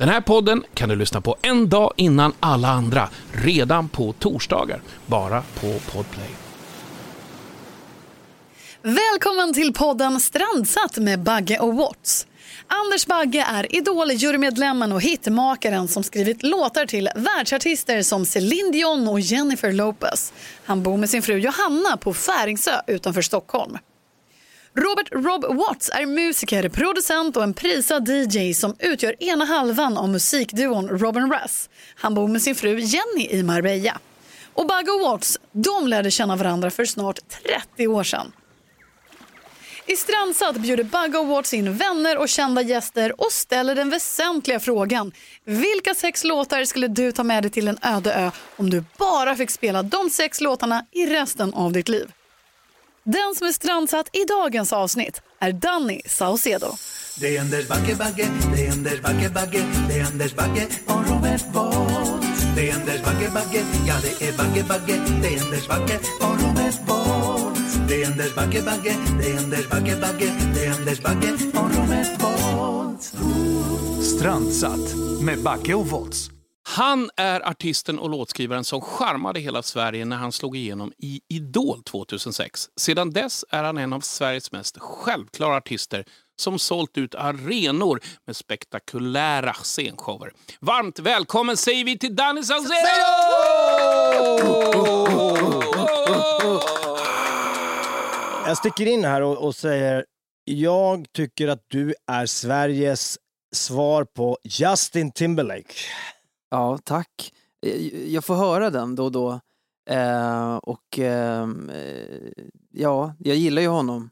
Den här podden kan du lyssna på en dag innan alla andra, redan på torsdagar, bara på Podplay. Välkommen till podden Strandsatt med Bagge och Watts. Anders Bagge är Idol-jurymedlemmen och hitmakaren som skrivit låtar till världsartister som Céline Dion och Jennifer Lopez. Han bor med sin fru Johanna på Färingsö utanför Stockholm. Robert Rob Watts är musiker, producent och en prisad DJ som utgör ena halvan av musikduon Robin Russ. Han bor med sin fru Jenny i Marbella. Och Bagge och Watts, de lärde känna varandra för snart 30 år sedan. I Strandsatt bjuder Bug och Watts in vänner och kända gäster och ställer den väsentliga frågan. Vilka sex låtar skulle du ta med dig till en öde ö om du bara fick spela de sex låtarna i resten av ditt liv? Den som är strandsatt i dagens avsnitt är Danny Saucedo. Det är Anders Bagge, Bagge, det är Anders Bagge, Bagge, det är Anders Bagge och Robert Bolt. Det är Anders Bagge, Bagge, ja det är Bagge, Bagge, det är Anders Bagge och Robert Bolt. Det är Anders Bagge, Bagge, det är Anders Bagge, Bagge, det är Anders Bagge och Robert Bolt. Strandsatt med Backe och Volts. Han är artisten och låtskrivaren som charmade hela Sverige när han slog igenom i Idol 2006. Sedan dess är han en av Sveriges mest självklara artister som sålt ut arenor med spektakulära scenshower. Varmt välkommen säger vi till Danny Saucedo! Jag sticker in här och, och säger, jag tycker att du är Sveriges svar på Justin Timberlake. Ja, tack. Eh, Jag får höra den då och då. Eh, och ehm, eh, ja, jag gillar ju honom.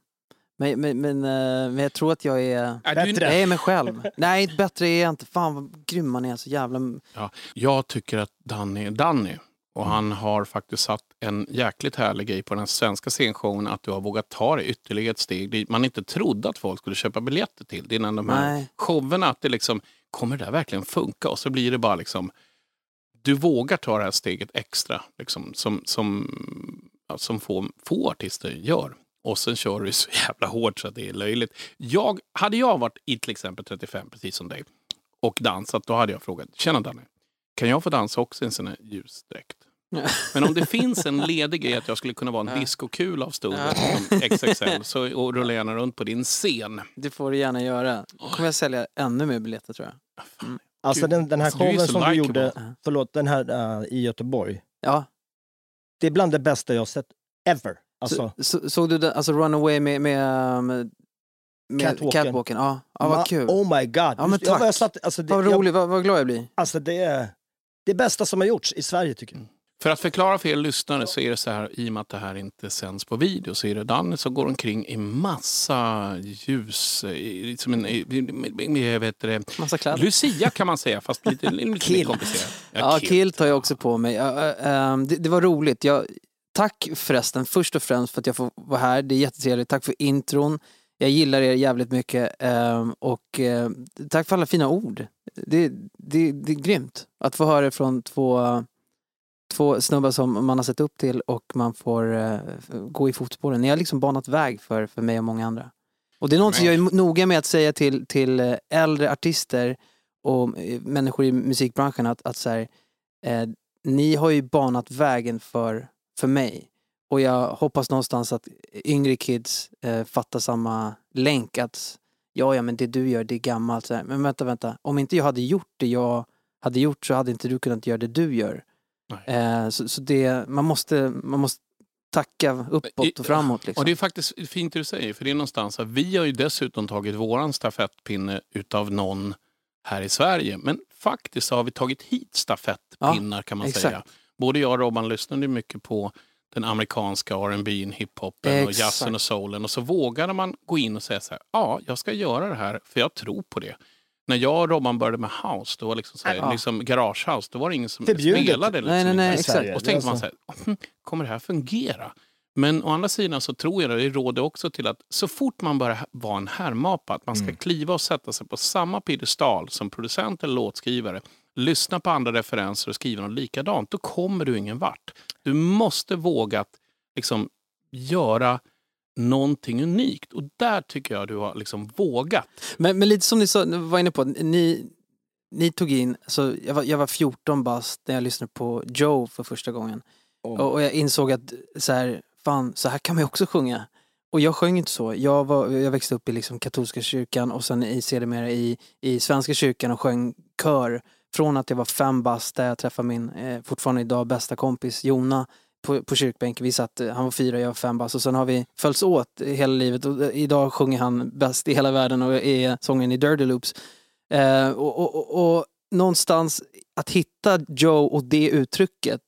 Men, men, men, eh, men jag tror att jag är... Bättre. Jag är mig själv. Nej, inte bättre är jag inte. Fan vad grym han är. Så jävla... Ja, jag tycker att Danny är Danny. Och han har faktiskt satt en jäkligt härlig grej på den svenska scenshowen att du har vågat ta det ytterligare ett steg dit man inte trodde att folk skulle köpa biljetter till. Det är när de här Nej. showerna, att det liksom, kommer det där verkligen funka? Och så blir det bara liksom, du vågar ta det här steget extra, liksom, som, som, ja, som få, få artister gör. Och sen kör du så jävla hårt så att det är löjligt. Jag, hade jag varit i till exempel 35, precis som dig, och dansat, då hade jag frågat, tjena Danny, kan jag få dansa också i en sån här ljusdräkt? Men om det finns en ledig grej att jag skulle kunna vara en diskokula av storlek som XXL så, och rulla gärna runt på din scen. Det får du gärna göra. Då kommer jag sälja ännu mer biljetter tror jag. Alltså Gud, den, den här alltså, du showen så som du gjorde, förlåt, den här eh, i Göteborg. Ja. Det är bland det bästa jag har sett ever. Alltså, Så, så, såg du den, alltså Runaway med, med, med, med Catwalken. Catwalken? Ja, ja vad kul. Oh my god. Ja, men jag, tack. jag satt, alltså, det, vad jag, roligt, vad, vad glad jag blir. alltså det är det bästa som har gjorts i Sverige tycker jag. För att förklara för er lyssnare så är det så här, i och med att det här inte sänds på video, så är det Danne som går omkring i massa ljus, i- som en, i- i- i- vet det, Massa kläder. Lucia kan man säga, fast lite, lite mer Kill. komplicerat. Ja, kill. kilt har jag också på mig. Ja, äh, ähm, det, det var roligt. Jag, tack förresten, först och främst för att jag får vara här. Det är jättetrevligt. Tack för intron. Jag gillar er jävligt mycket. ähm, och tack för alla fina ord. Det, det, det är grymt att få höra från två, två snubbar som man har sett upp till och man får äh, gå i fotspåren. Ni har liksom banat väg för, för mig och många andra. Och det är något som jag är noga med att säga till, till äh, äldre artister och eh, människor i musikbranschen att, att så här, eh, ni har ju banat vägen för, för mig. Och jag hoppas någonstans att yngre kids eh, fattar samma länk att ja, ja, men det du gör, det är gammalt. Så här. Men vänta, vänta. Om inte jag hade gjort det jag hade gjort så hade inte du kunnat göra det du gör. Eh, så så det, man, måste, man måste tacka uppåt och framåt. Liksom. Och det är faktiskt fint det du säger, för det är någonstans att vi har ju dessutom tagit våran stafettpinne utav någon här i Sverige. Men faktiskt har vi tagit hit stafettpinnar kan man exakt. säga. Både jag och Robban lyssnade mycket på den amerikanska R&B, hiphopen och jazzen och soulen. Och så vågade man gå in och säga så här, ja, jag ska göra det här för jag tror på det. När jag och Robban började med house, då liksom, så här, Ja. liksom garagehouse, då var det ingen som Förbjudet. spelade. Liksom Nej, nej, nej, exakt. Och så tänkte man så här, "Hm, kommer det här fungera? Men å andra sidan så tror jag, och det råder också till att så fort man börjar vara en härmapa, att man ska kliva och sätta sig på samma piedestal som producent eller låtskrivare, lyssna på andra referenser och skriva något likadant, då kommer du ingen vart. Du måste våga att liksom göra någonting unikt. Och där tycker jag du har liksom vågat. Men, men lite som ni sa, var inne på, ni, ni tog in, alltså, jag, var, jag var 14 bast när jag lyssnade på Joe för första gången. Oh. Och, och jag insåg att så här, fan, så här kan man ju också sjunga. Och jag sjöng inte så. Jag, var, jag växte upp i liksom katolska kyrkan och sen i, sedermera i, i svenska kyrkan och sjöng kör. Från att jag var fem bast där jag träffade min, eh, fortfarande idag, bästa kompis Jona på, på kyrkbänken. Vi satt, eh, han var fyra, jag var fem bast och sen har vi följts åt hela livet och eh, idag sjunger han bäst i hela världen och är sången i Dirty Loops. Eh, och, och, och, och någonstans att hitta Joe och det uttrycket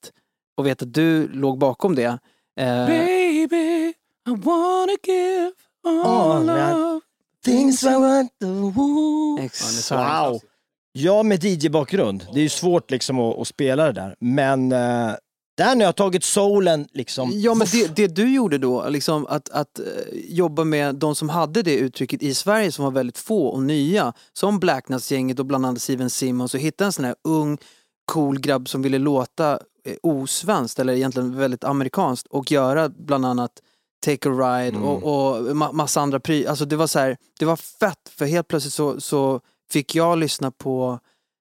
och veta att du låg bakom det. Eh, Baby, I wanna give all love. Things I want to woo. exakt. Wow. Jag med DJ-bakgrund, det är ju svårt liksom att, att spela det där. Men eh, där när jag har tagit soulen liksom. Ja men det, det du gjorde då, liksom att, att eh, jobba med de som hade det uttrycket i Sverige som var väldigt få och nya, som Blacknuts-gänget och bland annat Steven Simmons och hitta en sån här ung cool grabb som ville låta eh, osvenskt eller egentligen väldigt amerikanskt och göra bland annat Take a Ride och, och ma- massa andra prylar. Alltså det var så här, det var fett för helt plötsligt så, så fick jag lyssna på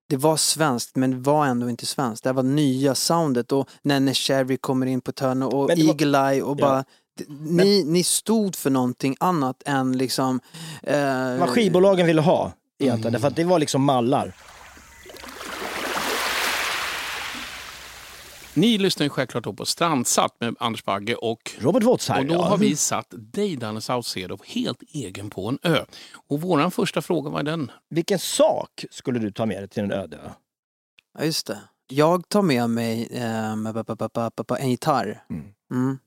det var svenskt men var ändå inte svenskt. Det här var nya soundet och Nene Cherry kommer in på törn och Men det var- Eagle Eye och Ja. bara d- ni, ni stod för någonting annat än liksom... Eh, Vad skivbolagen ville ha egentligen, Mm. därför att det var liksom mallar. Ni lyssnar ju självklart på Strandsatt med Anders Bagge och Robert Watts här Och då ja. har vi satt dig, Danne Saucedo, helt egen på en ö. Och våran första fråga var den. Vilken sak skulle du ta med dig till en öde ö? Ja, just det. Jag tar med mig eh, en gitarr. Mm. Mm.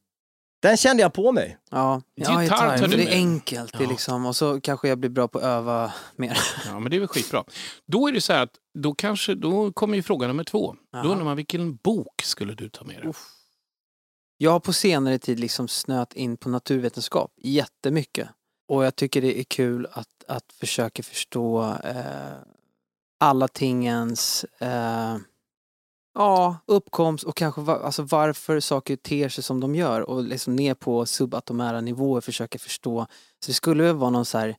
Den kände jag på mig. Ja, Gitarr ja, tar gitarr. du För det är enkelt. Det är Ja. liksom, och så kanske jag blir bra på att öva mer. Ja, men det är väl skitbra. Då är det så här att då, kanske, då kommer ju fråga nummer två. Jaha. Då undrar man vilken bok skulle du ta med dig? Jag har på senare tid liksom snöat in på naturvetenskap jättemycket. Och jag tycker det är kul att, att försöka förstå eh, alla tingens eh, ja, uppkomst och kanske va, alltså varför saker ter sig som de gör och liksom ner på subatomära nivåer försöka förstå. Så det skulle väl vara någon så här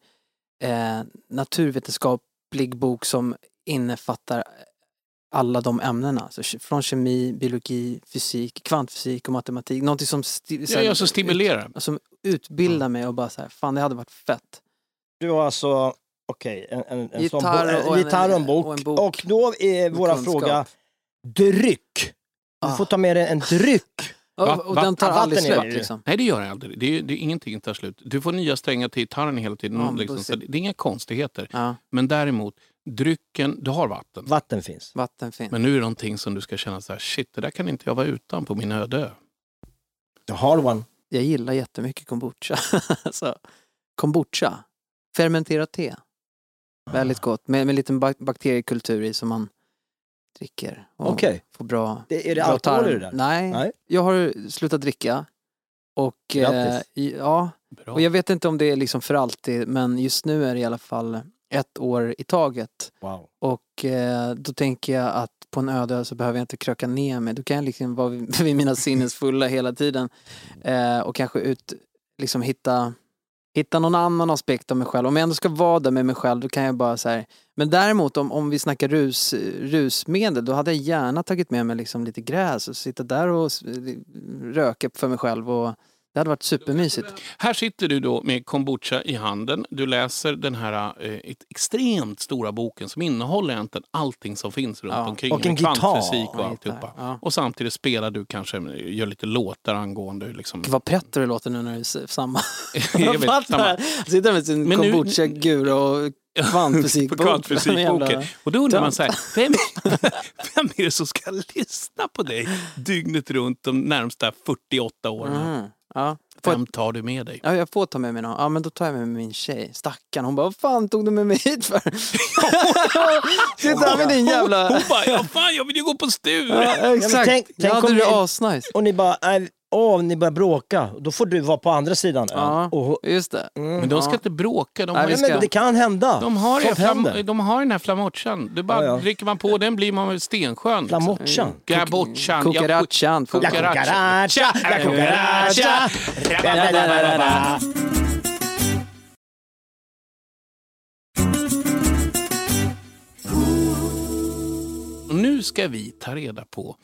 eh, naturvetenskaplig bok som innefattar alla de ämnena. Så från kemi, biologi, fysik, kvantfysik och matematik. Någonting som, sti- Ja, jag så stimulerar. ut, som utbildar mig och bara så här, fan det hade varit fett. Du har alltså, okej, en, en, en sån Gitarr bo- och en- gitarr och en bok. och en bok. Och då är våra kunskap. fråga, dryck. Du Ah. får ta med dig en dryck. Och, Va- och den tar vatten aldrig det slut liksom. Nej, det gör jag aldrig. Det är, det är ingenting tar slut. Du får nya strängar till gitarren hela tiden. Ja, liksom, så det är inga konstigheter. Ja, Men däremot, drycken, du har vatten. Vatten finns. vatten finns. Men nu är det någonting som du ska känna så här, shit, det där kan inte jag vara utan på min öde ö. The hard one. Jag gillar jättemycket kombucha. så, kombucha, fermenterat te. Väldigt gott, med, med en liten bak- bakteriekultur i som man dricker. Och Okej. Får bra, Det, är det bra alkohol i det där? Nej, Nej. jag har slutat dricka. Och, eh, ja, Bra. och jag vet inte om det är liksom för alltid, men just nu är det i alla fall ett år i taget. Wow. Och eh, då tänker jag att på en öde så behöver jag inte kröka ner mig. Då kan jag liksom vara vid, vid mina sinnesfulla hela tiden. Eh, och kanske ut, liksom hitta, hitta någon annan aspekt av mig själv. Om jag ändå ska vara där med mig själv då kan jag bara så här. Men däremot om, om vi snackar rus, rusmedel då hade jag gärna tagit med mig liksom lite gräs och sitta där och röka för mig själv. Och det hade varit supermysigt. Här sitter du då med kombucha i handen. Du läser den här eh, extremt stora boken som innehåller egentligen allting som finns runt Ja. omkring. Och en med kvantfysik gitarr. och Ja, alltihopa. gitarr. Ja. Och samtidigt spelar du kanske, gör lite låtar angående liksom... Gud vad pretto det låter nu när det är samma. Jag vet, samma. Sitter med sin kombucha-gura och kvantfysikbok. kvantfysikboken. Och då undrar man så här, vem, vem är det som ska lyssna på dig dygnet runt de närmsta 48 åren? Mm. Ja. Får Vem tar du med dig? ja, jag får ta med mig någon. Ja, men då tar jag med mig min tjej. Stackarn. Hon bara, vad fan tog du med mig hit för? Sitta här med din jävla... Hon bara, ja fan jag vill ju gå på Sture! Ja, exakt. tänk- jag tänk om det ni- asnice. Och ni bara, nej, åh, ni börjar bråka. Då får du vara på andra sidan. Ja, Och, just det. Men de ska Ja. inte bråka. De Nej, ska- men det kan hända. de har, Sånt flam, de har den här flamochan. Du bara Ja, ja. dricker man på den blir man stenskön. Flamochan. Gabochan. Cucarachan. La cucaracha, da, da. ska vi ta reda på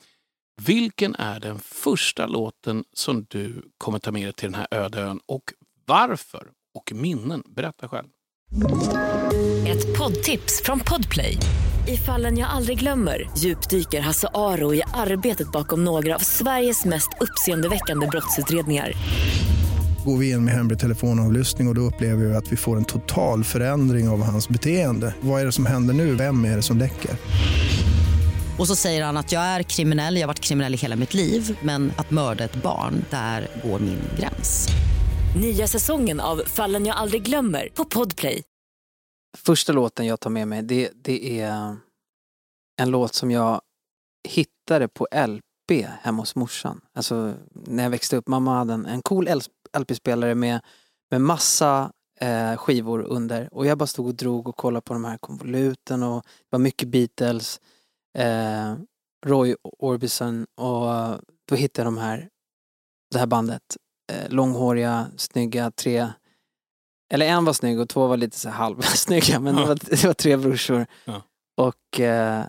vilken är den första låten som du kommer ta med dig till den här öde ön och varför? Och minnen. Berätta själv. Ett poddtips från Podplay. I fallen jag aldrig glömmer djupdyker Hasse Aro i arbetet bakom några av Sveriges mest uppseendeväckande brottsutredningar. Går vi in med hemlig telefonavlyssning och, och då upplever vi att vi får en total förändring av hans beteende. Vad är det som händer nu? Vem är det som läcker? Och så säger han att jag är kriminell, jag har varit kriminell i hela mitt liv men att mörda ett barn, där går min gräns. Nya säsongen av Fallen jag aldrig glömmer på Podplay. Första låten jag tar med mig det, det är en låt som jag hittade på LP hemma hos morsan. Alltså när jag växte upp. Mamma hade en, en cool LP-spelare med, med massa eh, skivor under. Och jag bara stod och drog och kollade på de här konvoluten och det var mycket Beatles. Eh, Roy Orbison och då hittade jag de här, det här bandet. Eh, långhåriga, snygga, tre eller en var snygg och två var lite så halvsnygga men det, var, det var tre brorsor. Ja. Och eh,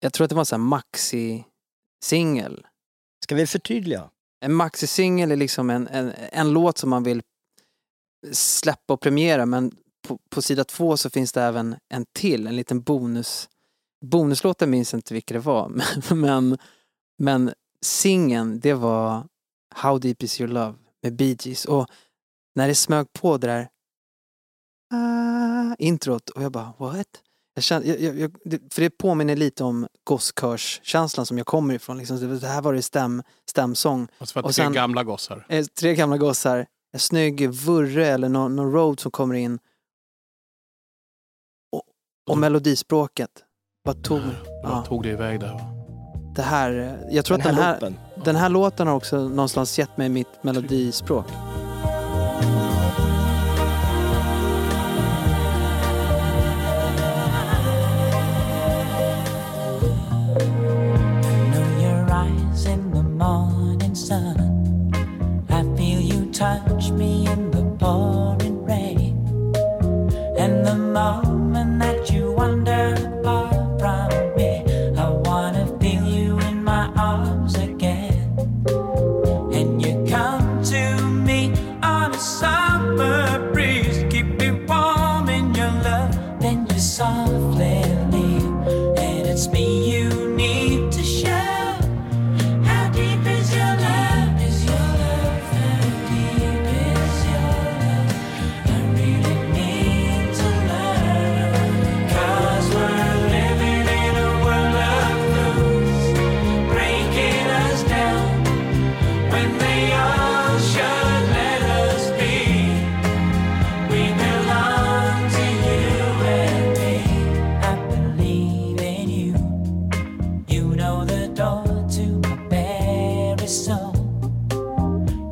jag tror att det var en sån maxi-singel. Ska vi förtydliga? En maxi-singel är liksom en, en, en låt som man vill släppa och premiera men på, på sida två så finns det även en till, en liten bonus. Bonuslåten minns jag inte vilka det var men, men, men singeln det var How deep is your love med Bee Gees. Och när det smög på det där ah, introt och jag bara what? Jag kände, jag, jag, för det påminner lite om gosskörskänslan som jag kommer ifrån. Liksom. Det- här var det stäm, stämsång. Alltså för att Och det är sen- gamla gossar. Eh, Tre gamla gossar, en snygg vurre eller någon, någon road som kommer in. Och, och melodispråket. Vad tog Vad ja, tog det iväg där? det här? eh, Jag tror Den att den här, den här låten har också någonstans gett mig mitt melodispråk.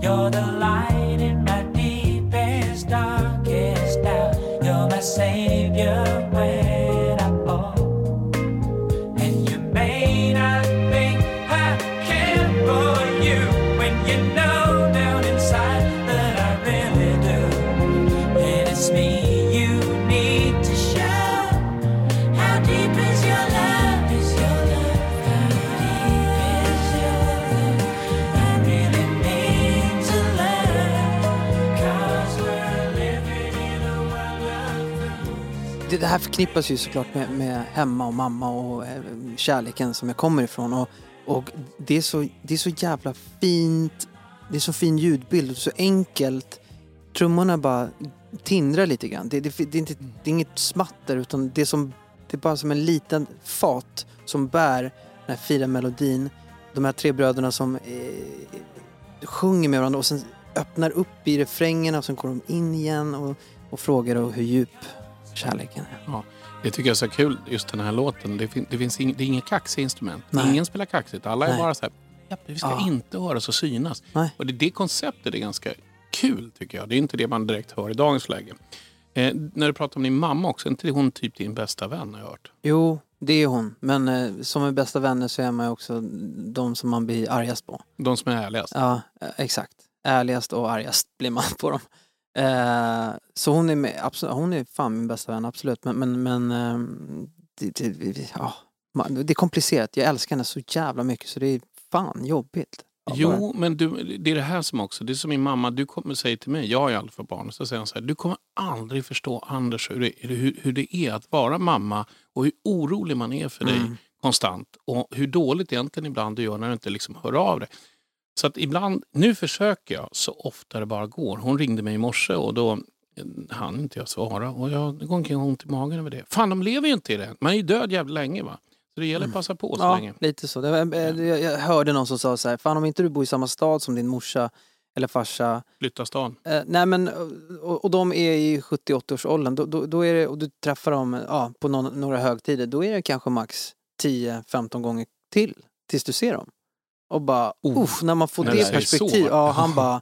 You're the light in my deepest, darkest doubt. You're my savior här förknippas ju såklart med, med hemma och mamma och eh, kärleken som jag kommer ifrån. Och, och det, är så, det är så jävla fint. Det är så fin ljudbild och så enkelt. Trummorna bara tindrar lite grann. Det, det, det, är inte, det är inget smatter utan det är, som, det är bara som en liten fat som bär den här fina melodin. De här tre bröderna som eh, sjunger med varandra och sen öppnar upp i refrängerna och sen går de in igen och, och frågar då hur djup kärleken är. Det tycker jag är så kul, just den här låten. Det, fin- det, finns ing, det är inga kaxiga instrument. Nej. Ingen spelar kaxigt. Alla är Nej. bara så här, ja, vi ska Ja. inte höras och synas. Nej. Och det, det konceptet är ganska kul tycker jag. Det är inte det man direkt hör i dagens läge. Eh, när du pratar om din mamma också, är inte hon typ din bästa vän har jag hört? Jo, det är hon. Men eh, som är bästa vänner så är man ju också de som man blir argast på. De som är ärligast. Ja, eh, exakt. Ärligast och argast blir man på dem. Eh, så hon är, med, absolut, hon är fan min bästa vän, absolut. Men, men, men eh, det, det, ja, Det är komplicerat, jag älskar henne så jävla mycket så det är fan jobbigt. Ja, Jo, men du, det är det här som också, det är som min mamma, du kommer säga till mig, jag har ju barn, så säger hon så här, du kommer aldrig förstå Anders hur det, hur, hur det är att vara mamma och hur orolig man är för dig Mm. konstant och hur dåligt egentligen ibland du gör när du inte liksom hör av dig. Så att ibland, nu försöker jag så ofta det bara går. Hon ringde mig i morse och då hann inte jag svara och jag går omkring och ont i magen över det. Fan, de lever ju inte i det. Man är ju död jävligt länge va. Så det gäller att passa på så Ja, länge. lite så. Eh, jag, jag hörde någon som sa så här, fan om inte du bor i samma stad som din morsa eller farsa, Flytta stan. eh, nej men, och, och de är i 70-80-årsåldern, då, då, då är det, och du träffar dem ja, på någon, några högtider, då är det kanske max 10-15 gånger till tills du ser dem. Och bara, Oh. uff, när man får det det perspektiv, ja, han bara,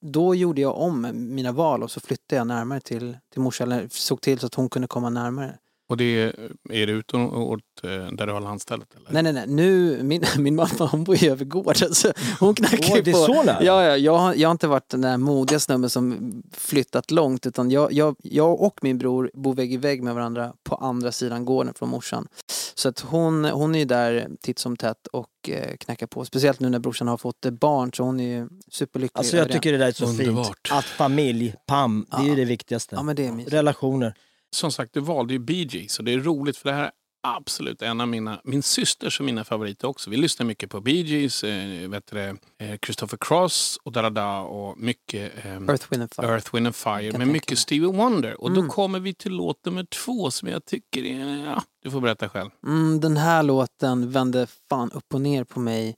då gjorde jag om mina val och så flyttade jag närmare till, till morsa, eller såg till så att hon kunde komma närmare. Och det är, är det utåt eh, där du har landstället? Eller? Nej, nej, nej. Nu, min, min mamma hon bor ju över gården. Så hon knackar Åh, ju det är på. så nära? Ja, ja, jag, har, jag har inte varit den där modiga snubben som flyttat långt. Utan jag, jag, jag och min bror bor vägg i vägg med varandra på andra sidan gården från morsan. Så att hon, hon är ju där titt som tätt och eh, knackar på. Speciellt nu när brorsan har fått eh, barn så hon är ju superlycklig. Alltså jag tycker det där är så Underbart. fint. Att familj, pam, det är ju det viktigaste. Ja, men det. Relationer. Som sagt, du valde ju Bee Gees så det är roligt för det här är absolut en av mina, min systers och mina favoriter också. Vi lyssnar mycket på Bee Gees, eh, vet du, det, eh, Christopher Cross och Darada och mycket eh, Earth, Wind and Fire. Earth, Wind and Fire, men mycket. Stevie Wonder. Och då Mm. kommer vi till låt nummer två som jag tycker är, ja, du får berätta själv. Mm, den här låten vände fan upp och ner på mig.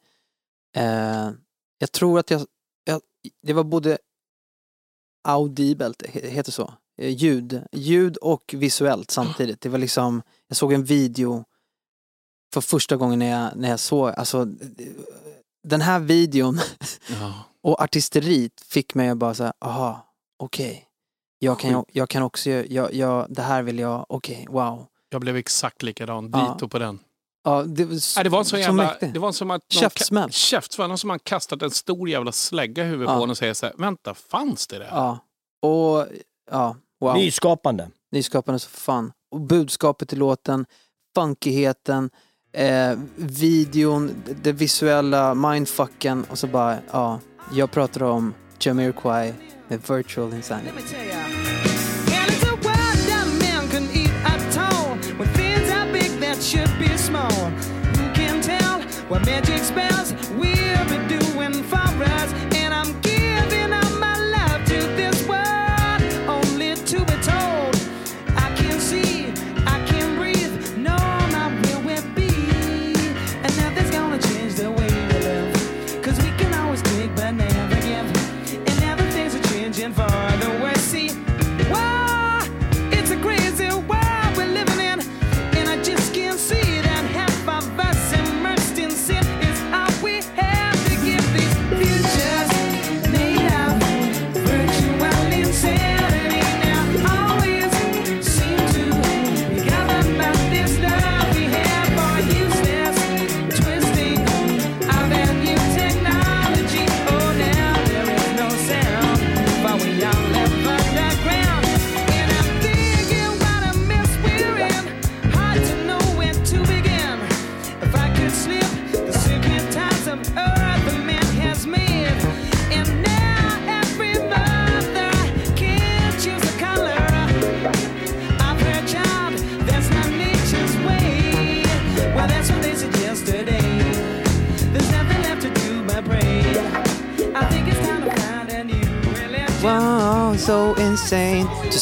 Eh, jag tror att jag, jag... Det var både audibelt, he- heter så? Eh, ljud. Ljud och visuellt samtidigt. Det var liksom, jag såg en video för första gången när jag, när jag såg, alltså den här videon Ja. och artisteriet fick mig att bara säga, aha, okej. Jag, kan, jag kan också, jag, jag, det här vill jag, okej, wow. Jag blev exakt likadan, Ja. dito på den. Ja, det, var så, Nej, det var så jävla... mäktigt. det var som att någon Käftsmäll. Käftsmäll. Som man kastat en stor jävla slägga i huvudet Ja. på en och säger så här, vänta, fanns det där? Ja. Och ja, wow. Nyskapande. Nyskapande så fan. Och budskapet i låten, funkigheten, eh, videon, det visuella, mindfucken och så bara, ja. Jag pratar om Jamiroquai med Virtual Insanity. Should be small. Who can tell what magic spells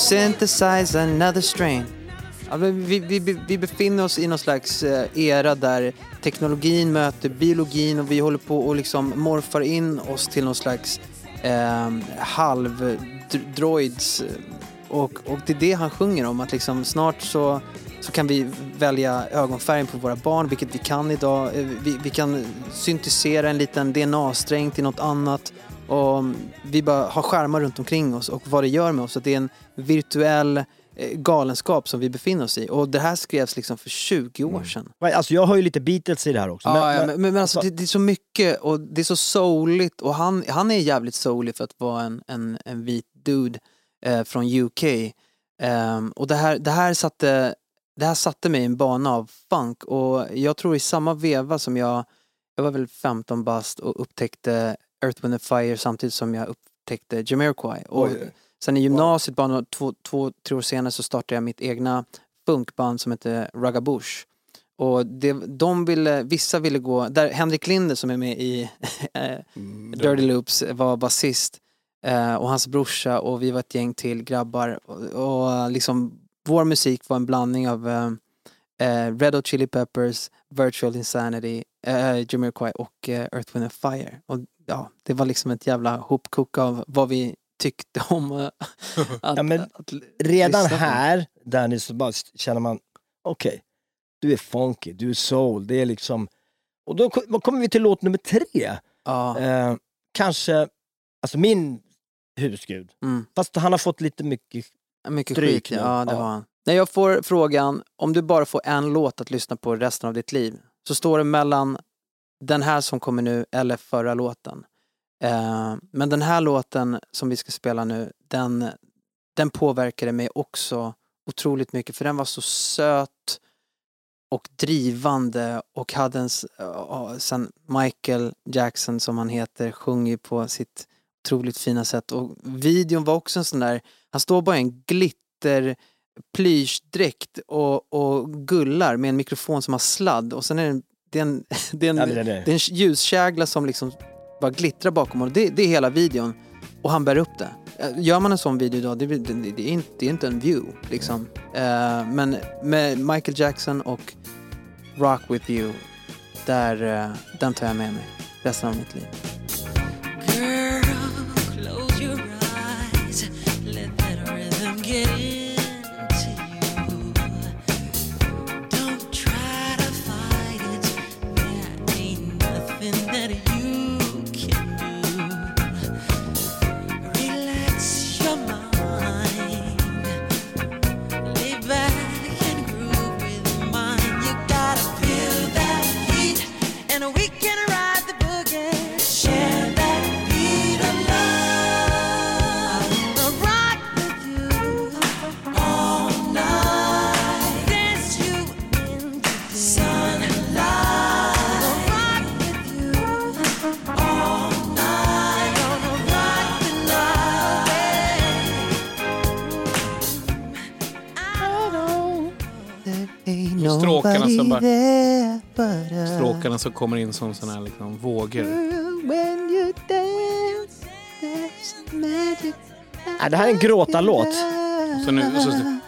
synthesize another strain. Ja, vi, vi, vi befinner oss i någon slags eh, era där teknologin möter biologin och vi håller på och liksom morfar in oss till någon slags eh, halvdroids. Och, och det är det han sjunger om, att liksom snart så, så kan vi välja ögonfärgen på våra barn, vilket vi kan idag. Eh, vi, vi kan syntisera en liten DNA-sträng till något annat. Och vi bara har skärmar runt omkring oss och vad det gör med oss. Att det är en virtuell eh, galenskap som vi befinner oss i. Och det här skrevs liksom för 20 år sedan. Alltså jag har ju lite Beatles i det här också. Ja, ja, men, men, men alltså, det, det är så mycket och det är så souligt och han, han är jävligt soulig för att vara en, en, en vit dude eh, från UK. Ehm, och det här, det här satte det här satte mig i en bana av funk och jag tror i samma veva som jag, jag var väl 15 bast och upptäckte Earth, Wind and Fire samtidigt som jag upptäckte Jamiroquai. Och Oj. sen i gymnasiet, bara några, två, två, tre år senare så startade jag mitt egna funkband som heter Ragabush. Och det, de ville, vissa ville gå, där Henrik Linder som är med i eh, Dirty Loops var basist eh, och hans brorsa och vi var ett gäng till grabbar och, och liksom vår musik var en blandning av eh, eh, Red Hot Chili Peppers, Virtual Insanity, eh, Jamiroquai och eh, Earth, Wind and Fire. Och ja, det var liksom ett jävla hopkok av vad vi tyckte om eh, att, Ja, men att Redan här, Danny, så bara känner man, okej, du är funky, du är soul, det är liksom... Och då ko- kommer vi till låt nummer tre. Ja, Eh, kanske, alltså min husgud. mm. Fast han har fått lite mycket... Mycket Stryk skit, nu. ja det Ja. har han. När jag får frågan, om du bara får en låt att lyssna på resten av ditt liv, så står det mellan den här som kommer nu eller förra låten. Eh, men den här låten som vi ska spela nu, den, den påverkade mig också otroligt mycket för den var så söt och drivande och hade en, s- sen Michael Jackson som han heter sjunger på sitt otroligt fina sätt och videon var också en sån där, han står bara i en glitter plyschdräkt och, och gullar med en mikrofon som har sladd och sen är det en, det är en, det är en, Ja, det är det. det är en ljuskägla som liksom bara glittrar bakom honom. Det, det är hela videon. Och han bär upp det. Eh, Gör man en sån video idag, det, det, det, är, inte, det är inte en view. Liksom. Eh, men med Michael Jackson och Rock With You, där, eh, den tar jag med mig resten av mitt liv. Stråkarna som bara- there but us. Stråkarna som kommer in som såna här liksom vågor. When you dance, there's magic. Nej, det här är en gråtarlåt. Så nu, så,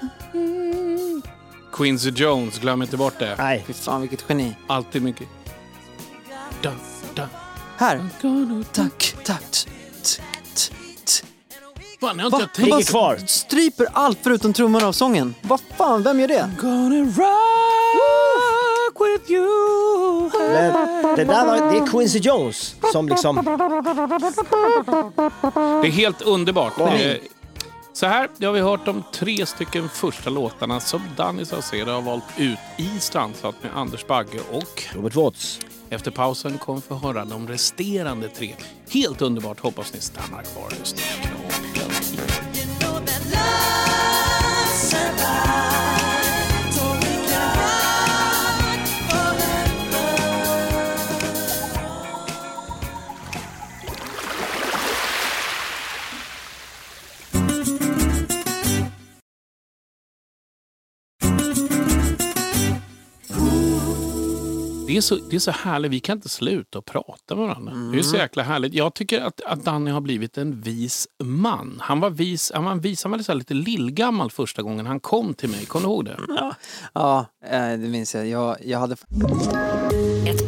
Quincy Jones, glöm inte bort det. Nej. Fy fan vilket geni. Alltid mycket. Da, da. Här. Tack, tack. Fan, jag har inte Va? tänkt. Ligger kvar. Stryper allt förutom trummorna av sången. Vad fan, vem gör det? Gonna rock with you. Men det där var, det är Quincy Jones som liksom... Det är helt underbart. Wow. Eh, Så här, det har vi hört de tre stycken första låtarna som Danny Saucedo har valt ut i Strandsatt med Anders Bagge och Robert Watts. efter pausen kommer vi få höra de resterande tre. Helt underbart, hoppas ni stannar kvar och lyssnar. Det är, så, det är så härligt, vi kan inte sluta att prata med varandra. Det är så jäkla härligt. Jag tycker att, att Danny har blivit en vis man. Han var vis, han var, vis, han var så här lite lillgammal första gången han kom till mig. Kommer du ihåg det? Ja, eh, det minns jag. Jag, jag hade... Ett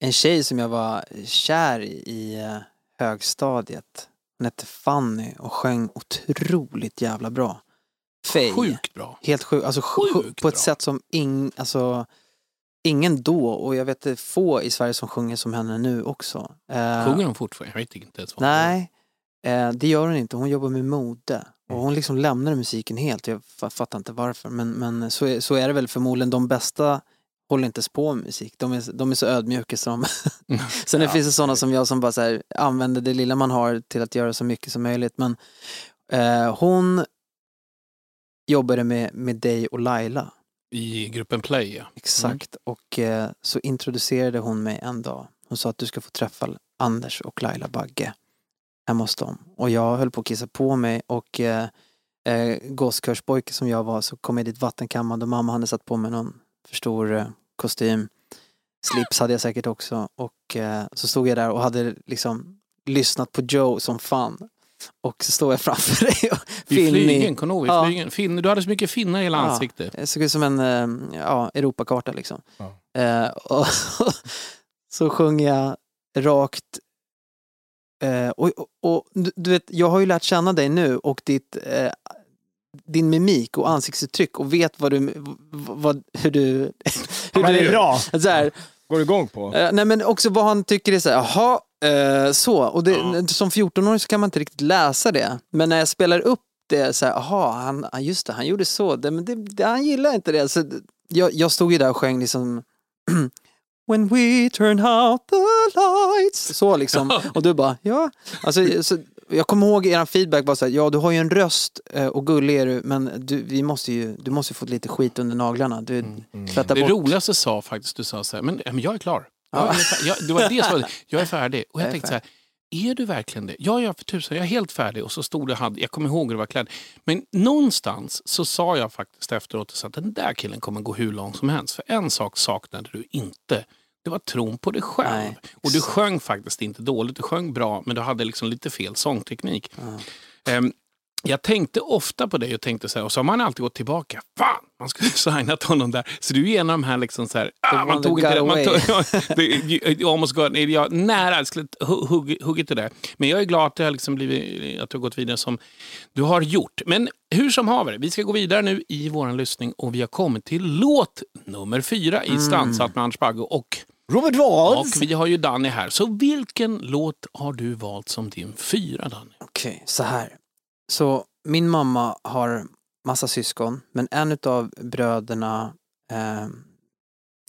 en tjej som jag var kär i i eh, högstadiet. Hon hette Fanny och sjöng otroligt jävla bra. Faye. Sjukt bra. Helt sjukt. Alltså, sju- Sjukt på ett bra. sätt som ing, alltså, ingen då, och jag vet få i Sverige som sjunger som henne nu också. Eh, Sjunger hon fortfarande? Jag vet inte ens vad Nej, eh, det gör hon inte. Hon jobbar med mode. Och hon liksom lämnade musiken helt. Jag fa- fattar inte varför. Men, men så, är, så är det väl förmodligen. De bästa håller inte på med musik. De är, de är så ödmjuka som... Sen Ja, finns det sådana som jag som bara så här, använder det lilla man har till att göra så mycket som möjligt. Men eh, hon jobbade med, med dig och Laila. I gruppen Play, ja. Exakt. Och eh, så introducerade hon mig en dag. Hon sa att du ska få träffa Anders och Laila Bagge hemma hos dem. Och jag höll på att kissa på mig och eh, eh, som jag var så kom jag dit vattenkammad och mamma hade satt på mig någon för stor eh, kostym. Slips hade jag säkert också. Och eh, så stod jag där och hade liksom lyssnat på Joe som fan. Och så står jag framför dig och I finnig. flygen, kommer du ihåg? I Ja. flygen. Finne, du hade så mycket finnar i hela Ja, ansiktet. Det såg ut som en eh, ja, Europakarta liksom. Eh, och så sjunger jag rakt eh, och, och, och du, vet, jag har ju lärt känna dig nu och ditt eh, din mimik och ansiktsuttryck och vet vad du, vad, hur du... Hur Men det är bra. Så här, Går du igång på? Eh, nej men också vad han tycker är så här, jaha, eh, så. Och det, som 14-åring så kan man inte riktigt läsa det. Men när jag spelar upp det så här, jaha, han, ja, just det, han gjorde så. Det, men det, det, han gillar inte det. Så, jag, jag stod ju där och sjöng liksom When we turn out the lights. Så liksom. Och du bara, ja. Alltså, så, jag kommer ihåg er feedback var så här, ja du har ju en röst eh, och gullig är du, men du, vi måste ju, du måste ju få lite skit under naglarna. Du, tvätta Det bort. roligaste sa faktiskt, du sa så här, men, men jag är klar. Jag, Ja. är, fär- jag, det var det som var, jag är färdig. Och jag, Jag är tänkte så här, är du verkligen det? Ja, ja, för tusan, jag är helt färdig. Och så stod det, hade, jag kommer ihåg hur det var klädd. Men någonstans så sa jag faktiskt efteråt så att den där killen kommer gå hur långt som helst. För en sak saknade du inte. Det var tron på dig själv. Nej, och du sjöng faktiskt inte dåligt. Du sjöng bra, men du hade liksom lite fel sångteknik. Ehm, jag tänkte ofta på dig och tänkte så här, och så har man alltid gått tillbaka. Fan, man skulle signat honom där. Så du är en av de här liksom så här, ah, man tog inte det. Man tog, you- almost got, jag nära jag skulle hu- hugg, huggit det där. Men jag är glad att det har liksom blivit, att du har gått vidare som du har gjort. Men hur som haver, vi ska gå vidare nu i våran lyssning och vi har kommit till låt nummer fyra i Strandsatt med Anders Bagge och Robert Walls. och vi har ju Danny här. Så vilken låt har du valt som din fyra, Danny? Okej, så här. Så min mamma har massa syskon, men en av bröderna, eh,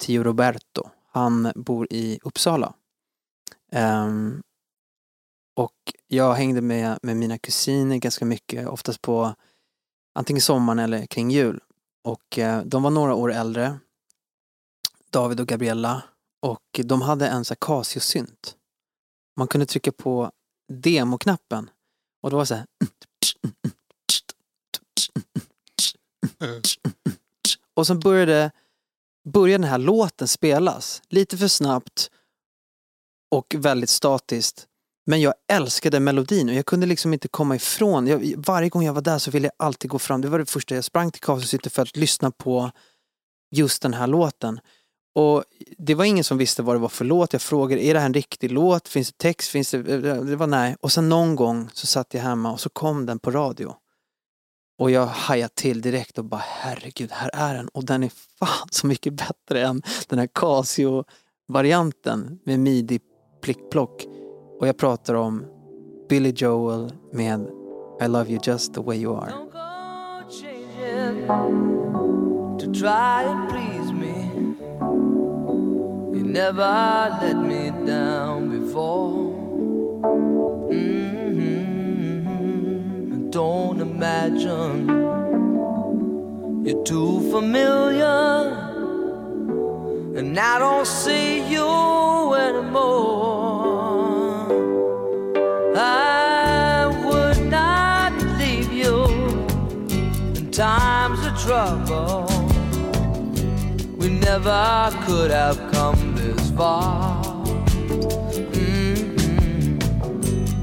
Tio Roberto, han bor i Uppsala. Ehm, och jag hängde med, med mina kusiner ganska mycket, oftast på antingen sommaren eller kring jul. Och eh, de var några år äldre, David och Gabriella, och de hade en så här Casio-synt. Man kunde trycka på demoknappen och det var så här. Och sen började, började den här låten spelas. Lite för snabbt och väldigt statiskt. Men jag älskade melodin och jag kunde liksom inte komma ifrån. Jag, varje gång jag var där så ville jag alltid gå fram. Det var det första jag sprang till Casio för att lyssna på just den här låten. Och det var ingen som visste vad det var för låt. Jag frågade, är det här en riktig låt? Finns det text? Finns det... Det var nej. Och sen någon gång så satt jag hemma och så kom den på radio. Och jag hajade till direkt och bara herregud, här är den. Och den är fan så mycket bättre än den här Casio-varianten med midi plick-plock. Och jag pratar om Billy Joel med I love you just the way you are. Never let me down before. hmm Don't imagine you're too familiar, and I don't see you anymore. I would not leave you in times of trouble. We never could have come far. Mhm.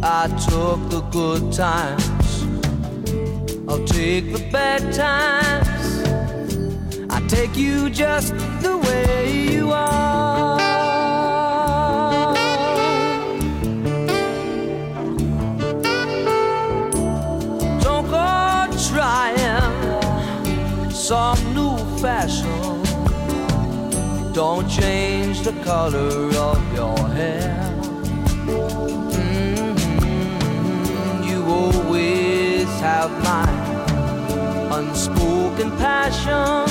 I took the good times, I'll take the bad times. I take you just the way you are. Don't go trying some new fashion. Don't change the color of your hair. Mhm, You always have my unspoken passion.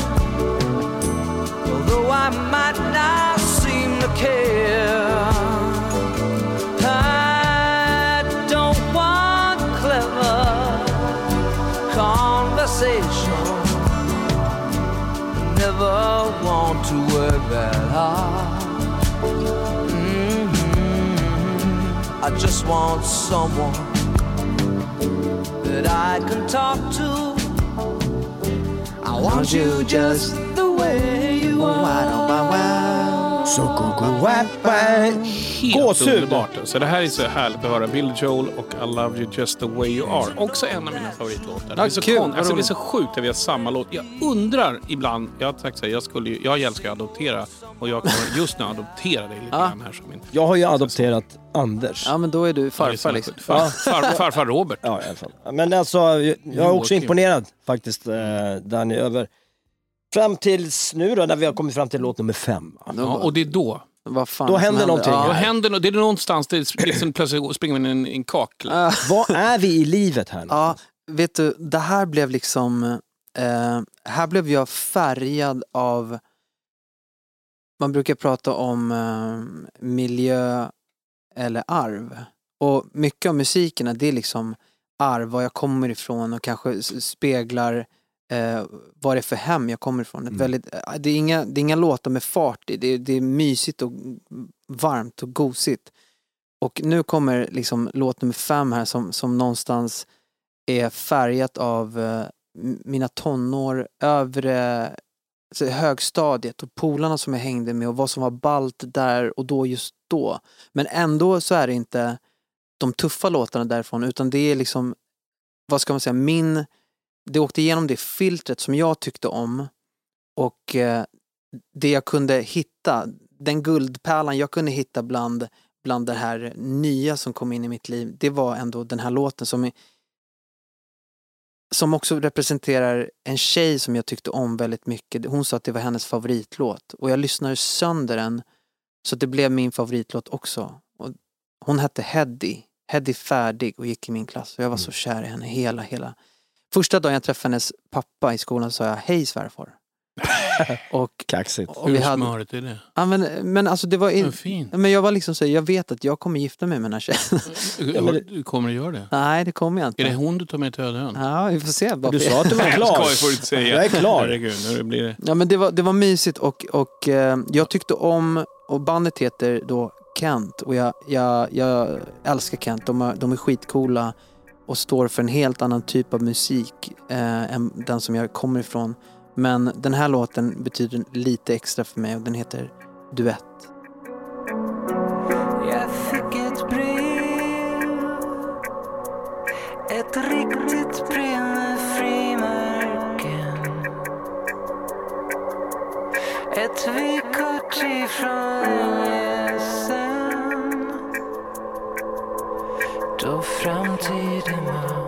Although I might not seem to care. I don't want clever conversation. Never want to work that hard. I just want someone that I can talk to. I want you just the way you are. Så go go wap Helt Gåshud. Så det här är så härligt att höra. Bill Joel och I Love You Just The Way You Are. Också en av mina favoritlåtar. det, är så kul, kon- alltså, det är så sjukt att vi har samma låt. Jag undrar ibland, jag har sagt så här, jag, skulle, ju- jag älskar att adoptera och jag kommer just nu adoptera dig lite Ja. grann här som min Jag har ju adopterat Anders. Ja, men då är du farfar liksom. Far, far, farfar Robert. Ja, i alla fall. Men alltså, jag jag är också Joakim. imponerad faktiskt, eh, Danny, över Fram tills nu då, när vi har kommit fram till låt nummer fem. va? Ja, och det är då. Vad fan Då som händer någonting. Då Ja. händer något. Det är någonstans där det liksom plötsligt springer man in i en kakel. Ah. Vad är vi i livet här? Ja, vet du, det här blev liksom... Eh, här blev jag färgad av... Man brukar prata om eh, miljö eller arv. Och mycket av musiken, det är liksom arv, var jag kommer ifrån och kanske speglar eh, vad det är för hem jag kommer ifrån. Ett väldigt, eh, det, är inga, det är inga låtar med fart i, det, är- det är mysigt och varmt och gosigt. Och nu kommer liksom låt nummer fem här som, som någonstans är färgat av eh, mina tonår, övre alltså högstadiet och polarna som jag hängde med och vad som var ballt där och då just då. Men ändå så är det inte de tuffa låtarna därifrån utan det är liksom, vad ska man säga, min, det åkte igenom det filtret som jag tyckte om och eh, det jag kunde hitta, den guldpärlan jag kunde hitta bland, bland det här nya som kom in i mitt liv, det var ändå den här låten som som också representerar en tjej som jag tyckte om väldigt mycket. Hon sa att det var hennes favoritlåt och jag lyssnade sönder den så det blev min favoritlåt också. Och hon hette Heddy, Heddy Färdig och gick i min klass och jag var så kär i henne hela, hela. Första dagen jag träffade hennes pappa i skolan sa jag hej svärfar. och, Kaxigt. och Hur vi hade, smörigt är det? ja, men, men alltså det var in, Men fint. men jag var liksom så, jag vet att jag kommer gifta mig med den här tjejen. Du kommer att göra det? Nej, det kommer jag inte. Är det hon du tar med till öde ön? Ja, vi får se. Du sa att du var klar. Skoj får du inte säga. Jag är klar. Herregud, nu blir det... Ja men det var, det var mysigt och, och eh, jag tyckte om, och bandet heter då Kent och jag, jag, jag älskar Kent. De är, de är skitcoola och står för en helt annan typ av musik eh, än den som jag kommer ifrån. Men den här låten betyder lite extra för mig och den heter Duett. Jag fick ett brev Ett riktigt brev med frimärken Ett vykort ifrån länge sen Då framtiden var vår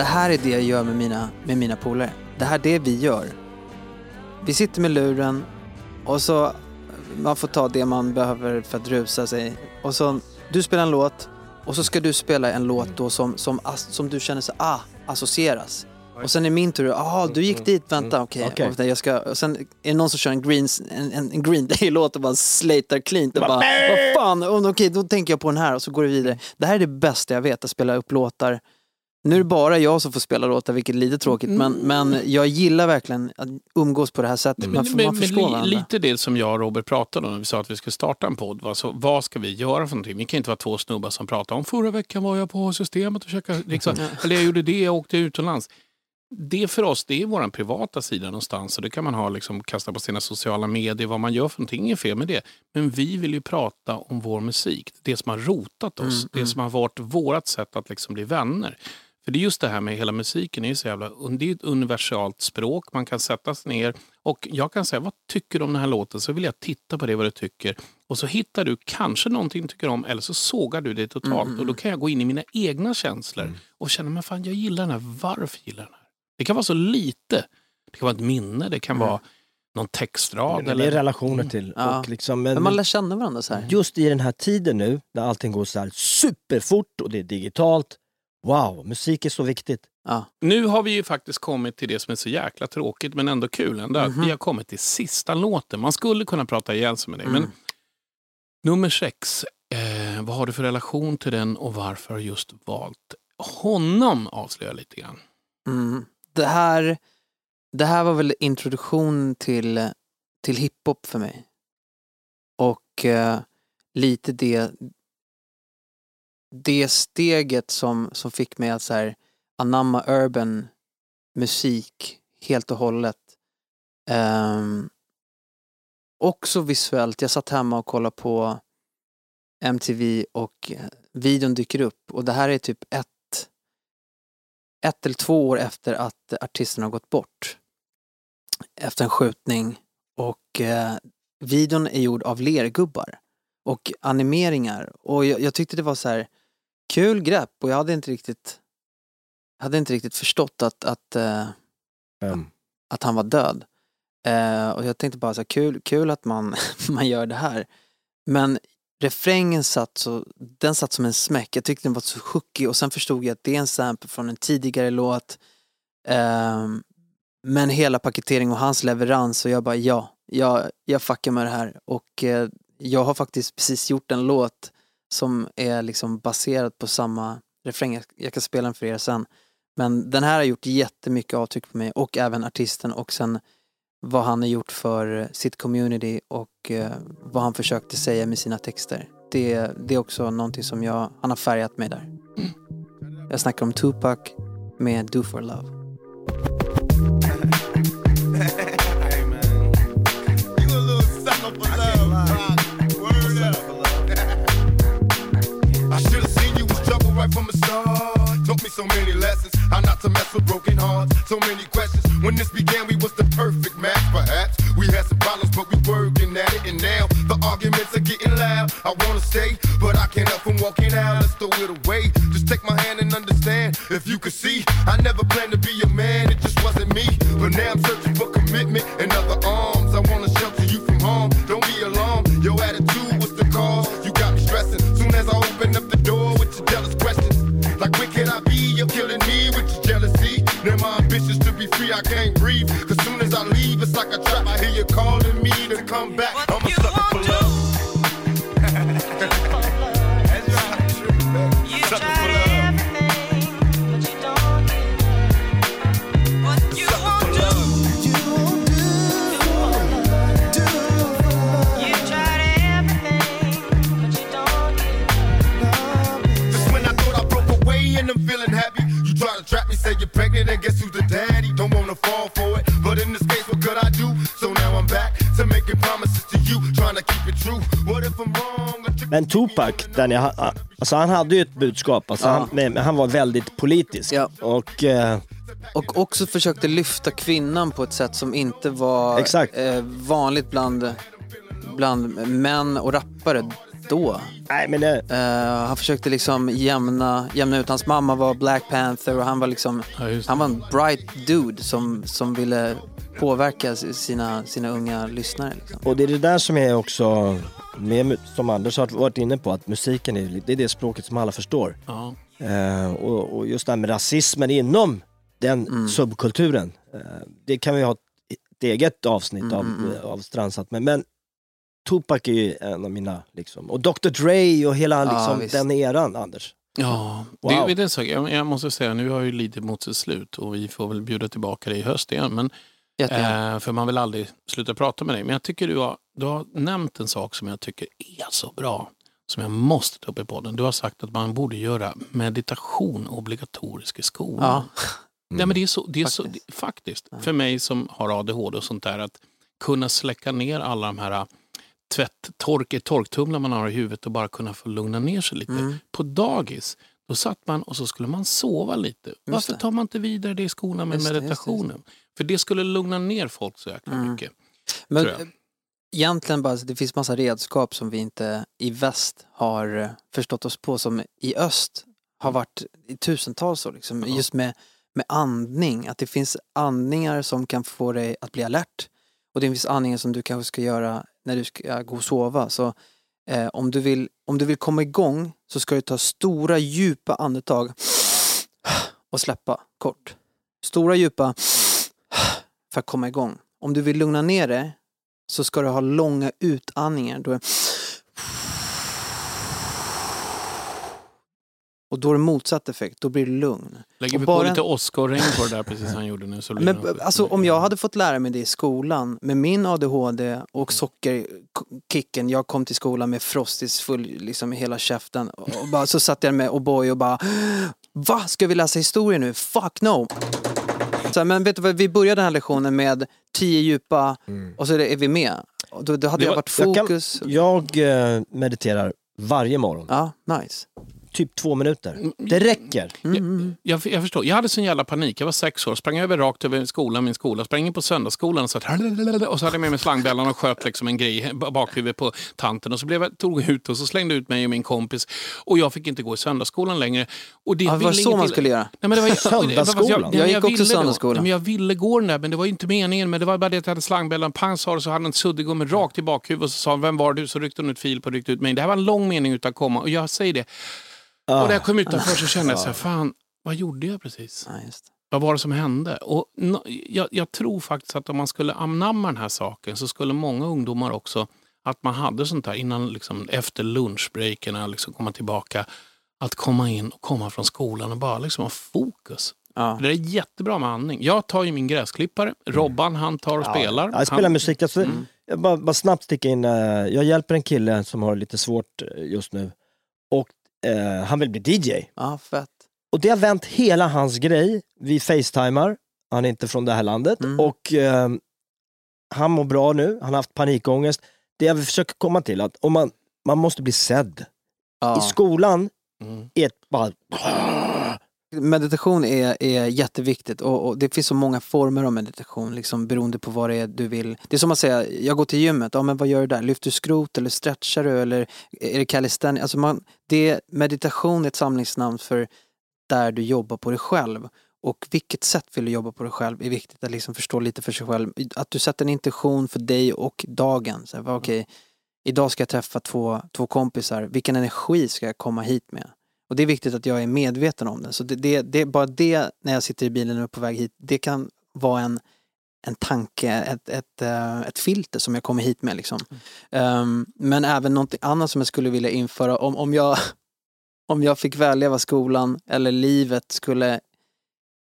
det här är det jag gör med mina, med mina polare. Det här är det vi gör. Vi sitter med luren och så man får ta det man behöver för att rusa sig. Och så, du spelar en låt och så ska du spela en låt då som, som, som du känner så ah, associeras. Och sen är min tur, jaha du gick dit, vänta okej. Okej. Och Jag ska, och sen är det någon som kör en green, en, en, en green day-låt och bara slatar cleant och bara, vad fan, okej då tänker jag på den här och så går det vidare. Det här är det bästa jag vet, att spela upp låtar. Nu är det bara jag som får spela låtar, vilket är lite tråkigt, men, men jag gillar verkligen att umgås på det här sättet. Man, får- man förstår varandra. lite det som jag och Robert pratade om när vi sa att vi skulle starta en podd. Så, vad ska vi göra för någonting? Vi kan inte vara två snubbar som pratar om förra veckan var jag på systemet och käkade, liksom, eller jag gjorde det, jag åkte utomlands. Det för oss, det är vår privata sida någonstans och det kan man ha liksom, kasta på sina sociala medier, vad man gör för någonting är fel med det. Men vi vill ju prata om vår musik, det som har rotat oss, Mm, det mm. som har varit vårt sätt att liksom bli vänner. För det är just det här med hela musiken, är ju så jävla, det är ett universalt språk, man kan sätta sig ner och jag kan säga, vad tycker du om den här låten? Så vill jag titta på det, vad du tycker. Och så hittar du kanske någonting du tycker om eller så sågar du det totalt. Mm, Och då kan jag gå in i mina egna känslor och känna, men fan jag gillar den här, varför gillar jag den här? Det kan vara så lite. Det kan vara ett minne, det kan vara någon textrad. Det är eller... relationer till. Ja. Och liksom, Men man lär känna varandra så här. Just i den här tiden nu, när allting går så här superfort och det är digitalt. Wow, musik är så viktigt. Ja. Nu har vi ju faktiskt kommit till det som är så jäkla tråkigt men ändå kul. Ändå. Mhm. Vi har kommit till sista låten. Man skulle kunna prata ihjäl sig med dig. Mm. Men nummer sex, eh, vad har du för relation till den och varför har du just valt honom? Avslöja lite grann. Mm. Det, här, det här var väl introduktion till, till hiphop för mig. Och eh, lite det, det steget som, som fick mig att så här, anamma urban musik helt och hållet. Um, också visuellt. Jag satt hemma och kollade på MTV och eh, videon dyker upp och det här är typ ett ett eller två år efter att artisten har gått bort. Efter en skjutning. Och eh, videon är gjord av lergubbar. Och animeringar. Och jag, jag tyckte det var så här kul grepp och jag hade inte riktigt hade inte riktigt förstått att, att, eh, att han var död. Eh, och jag tänkte bara så här, kul, kul att man, man gör det här. Men refrängen satt så, den satt som en smäck. Jag tyckte den var så hookig och sen förstod jag att det är en sample från en tidigare låt. Ehm, men hela paketering och hans leverans och jag bara ja, jag, jag fuckar med det här. Och eh, jag har faktiskt precis gjort en låt som är liksom baserad på samma refräng. Jag, kan spela den för er sen. Men den här har gjort jättemycket avtryck på mig och även artisten och sen vad han har gjort för sitt community och eh, vad han försökte säga med sina texter. Det, det är också någonting som jag, han har färgat mig där. Jag snackar om Tupac med Do for Love. Right from the start. Taught me so many lessons, how not to mess with broken hearts. So many questions. When this began, we was the perfect match, perhaps. We had some problems, but we working at it. And now the arguments are getting loud. I wanna stay, but I Tupac, den jag, alltså han hade ju ett budskap. Alltså Ja. han, men han var väldigt politisk. Och, eh, Och också försökte lyfta kvinnan på ett sätt som inte var Exakt. Eh, vanligt bland, bland män och rappare. stå. Nej, men det... Eh, han försökte liksom jämna, jämna ut. Hans mamma var Black Panther och han var liksom, han var en bright dude som, som ville påverka sina, sina unga lyssnare. Liksom. Och det är det där som är också, med, som Anders har varit inne på, att musiken är det, är det språket som alla förstår. Ja. Eh, och, och just det här med rasismen inom den Mm. subkulturen, eh, det kan vi ha ett eget avsnitt Mm, av, mm, mm. av Strandsatt med. Men Tupac är ju en av mina, liksom. och Dr Dre och hela Ja, liksom, visst. den eran, Anders. Ja, Wow. det, du en sak? Jag, jag måste säga, nu har ju lidit mot sitt slut och vi får väl bjuda tillbaka dig i höst igen. Men. Eh, för man vill aldrig sluta prata med dig. Men jag tycker du har, du har nämnt en sak som jag tycker är så bra. Som jag måste ta upp i podden. Du har sagt att man borde göra meditation obligatorisk i skolan. Ja. Nej, men det är så, det är så, det, faktiskt, för mig som har ADHD och sånt där, att kunna släcka ner alla de här tvätt, tork, torktumlar man har i huvudet och bara kunna få lugna ner sig lite. Mm. På dagis, då satt man och så skulle man sova lite. Varför det. tar man inte vidare det i skolan med Just det, just det, meditationen? För det skulle lugna ner folk så jäkla Mm. mycket. Men egentligen bara, det finns massa redskap som vi inte i väst har eh, förstått oss på som i öst har varit i tusentals år. Liksom. Just med, med andning, att det finns andningar som kan få dig att bli alert. Och det finns andningar som du kanske ska göra när du ska gå och sova. Så eh, om, du vill, om du vill komma igång så ska du ta stora djupa andetag och släppa kort. Stora djupa för att komma igång. Om du vill lugna ner dig så ska du ha långa utandningar. Då är... Och då är det motsatt effekt, då blir det lugn. Lägger Och vi bara- på lite Oscar-regn på det där precis han gjorde nu så blir Men det alltså om jag hade fått lära mig det i skolan med min ADHD och sockerkicken. Jag kom till skolan med frostis full liksom i hela käften. Och bara, så satt jag med O'boy och bara Va? Ska vi läsa historia nu? Fuck no! Så, men vet du vad, vi började den här lektionen med tio djupa och så är det- är vi med. Och då, då hade jag varit Jag, kan, fokus. jag eh, mediterar varje morgon. Ja, nice. Typ två minuter. Det räcker. Mm, Jag, jag förstår. Jag hade sån jävla panik. Jag var sex år. Sprang över rakt över skolan, min skola. Sprang in på söndagsskolan och, satt, och så hade jag med mig slangbällan och sköt liksom en grej bakhuvudet på tanten. Och så blev jag, tog jag ut och så slängde ut mig och min kompis. Och jag fick inte gå i söndagsskolan längre. Och det Ja, det var så man skulle göra. Nej, men det var, Söndagsskolan? Jag, Jag gick också söndagsskolan. Nej, men jag ville gå den där, men det var inte meningen. Men det var bara det att jag hade slangbällan. Pang sa det, så hade en suddgummi rakt i bakhuvudet och så sa han, vem var du? Så ryckte hon ut fil på ryckte ut mig. Det här var en lång mening utan komma. Och jag säger det. Och när jag kom utanför så kände jag så här, fan, vad gjorde jag precis? Vad var det som hände? Och no, jag, jag tror faktiskt att om man skulle anamma den här saken så skulle många ungdomar också, att man hade sånt där innan, liksom, efter lunchbreakerna, liksom komma tillbaka, att komma in och komma från skolan och bara liksom ha fokus. Det är jättebra med andning. Jag tar ju min gräsklippare, Robban han tar och spelar. Mm. Ja, jag spelar han, musik. Alltså, Mm. jag bara, bara snabbt sticka in. eh, jag hjälper en kille som har lite svårt eh, just nu. Eh, han vill bli DJ. Ja, fett. Och det har vänt hela hans grej. Vi facetimar. Han är inte från det här landet. Mm. Och eh, han mår bra nu. Han har haft panikångest. Det jag försöka komma till att om man, man måste bli sedd. I skolan Mm. är ett bara... Meditation är, är jätteviktigt och, och det finns så många former av meditation liksom beroende på vad det är du vill. Det är som att säga, jag går till gymmet, ja men vad gör du där? Lyfter du skrot eller stretchar du eller är det calisthenics? Alltså man, det, meditation är ett samlingsnamn för där du jobbar på dig själv. Och vilket sätt vill du jobba på dig själv är viktigt att liksom förstå lite för sig själv. Att du sätter en intention för dig och dagen. Så här, vad, okej, idag ska jag träffa två, två kompisar, vilken energi ska jag komma hit med? Och det är viktigt att jag är medveten om det. Så det, det, det bara det när jag sitter i bilen och är på väg hit, det kan vara en, en tanke, ett, ett, eh, ett filter som jag kommer hit med. Liksom. Ehm, men även något annat som jag skulle vilja införa, om, om, jag, om jag fick välja vad skolan eller livet skulle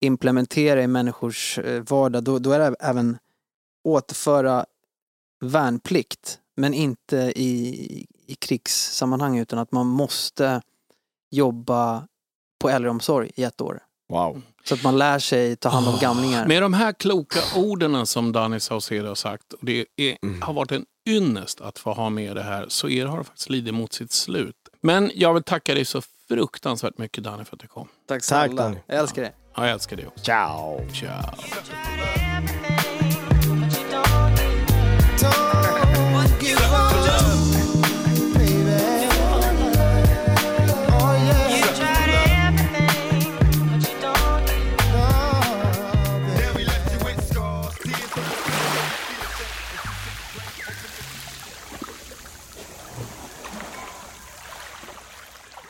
implementera i människors eh, vardag, då, då är det även återföra värnplikt, men inte i, i krigssammanhang utan att man måste jobba på äldreomsorg i ett år. Wow. Så att man lär sig ta hand om gamlingar. Med de här kloka orden som Danny Saucedo har sagt, och det är, Mm. har varit en ynnest att få ha med det här, så är, har det faktiskt lidit mot sitt slut. Men jag vill tacka dig så fruktansvärt mycket Danny för att du kom. Tack Tack, snälla. Danny. Jag älskar det. Ja, jag älskar dig också. Ciao. Ciao.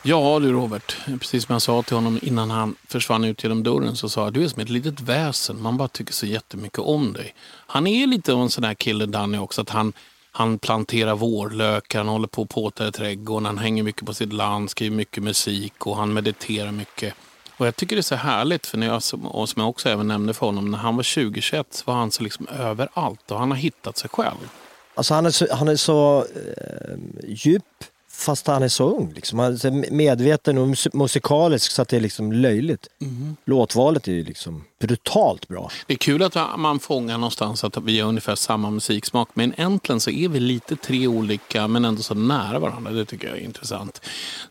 Ja du Robert, precis som jag sa till honom innan han försvann ut genom dörren så sa jag du är som ett litet väsen, man bara tycker så jättemycket om dig. Han är lite av en sån där kille Danny också, att han, han planterar vårlökar, han håller på och påtar i trädgården, han hänger mycket på sitt land, skriver mycket musik och han mediterar mycket. Och jag tycker det är så härligt, för när jag, som och som jag också även nämnde för honom, när han var 20-21 så var han så liksom överallt och han har hittat sig själv. Alltså han är så, han är så eh, djup fast han är så ung. Liksom. Han är medveten och mus- musikalisk så att det är liksom löjligt. Låtvalet är ju liksom brutalt bra. Det är kul att man fångar någonstans att vi har ungefär samma musiksmak. Men egentligen så är vi lite tre olika men ändå så nära varandra. Det tycker jag är intressant.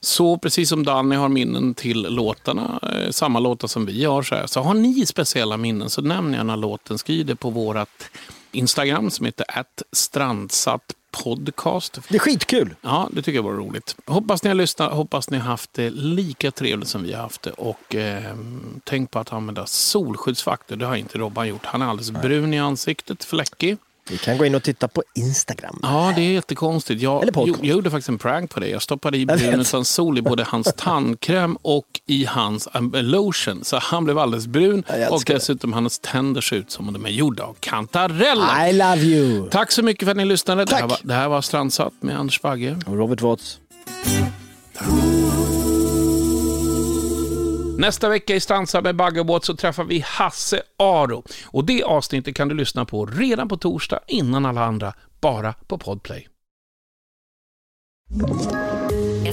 Så precis som Danny har minnen till låtarna, eh, samma låtar som vi har, så, här, så har ni speciella minnen så nämn gärna låten. Skriv det på vårat Instagram som heter strandsatt podcast. Det är skitkul! Ja, det tycker jag var roligt. Hoppas ni har lyssnat, hoppas ni har haft det lika trevligt som vi har haft det. Och eh, tänk på att använda solskyddsfaktor. Det har inte Robban gjort. Han är alldeles brun i ansiktet, fläckig. Vi kan gå in och titta på Instagram. Ja, det är jättekonstigt. Jag, Eller podcast. jag, gjorde faktiskt en prank på det. Jag stoppade i brun sol i både hans tandkräm och i hans um, lotion. Så han blev alldeles brun. Och det. dessutom hans tänder ser ut som om de är gjorda av kantareller. I love you! Tack så mycket för att ni lyssnade. Det här, Tack. var, det här var Strandsatt med Anders Bagge. Och Robert Watts. Nästa vecka i Stansa med Bagge och Båt så träffar vi Hasse Aro. Och det avsnittet kan du lyssna på redan på torsdag innan alla andra, bara på Podplay.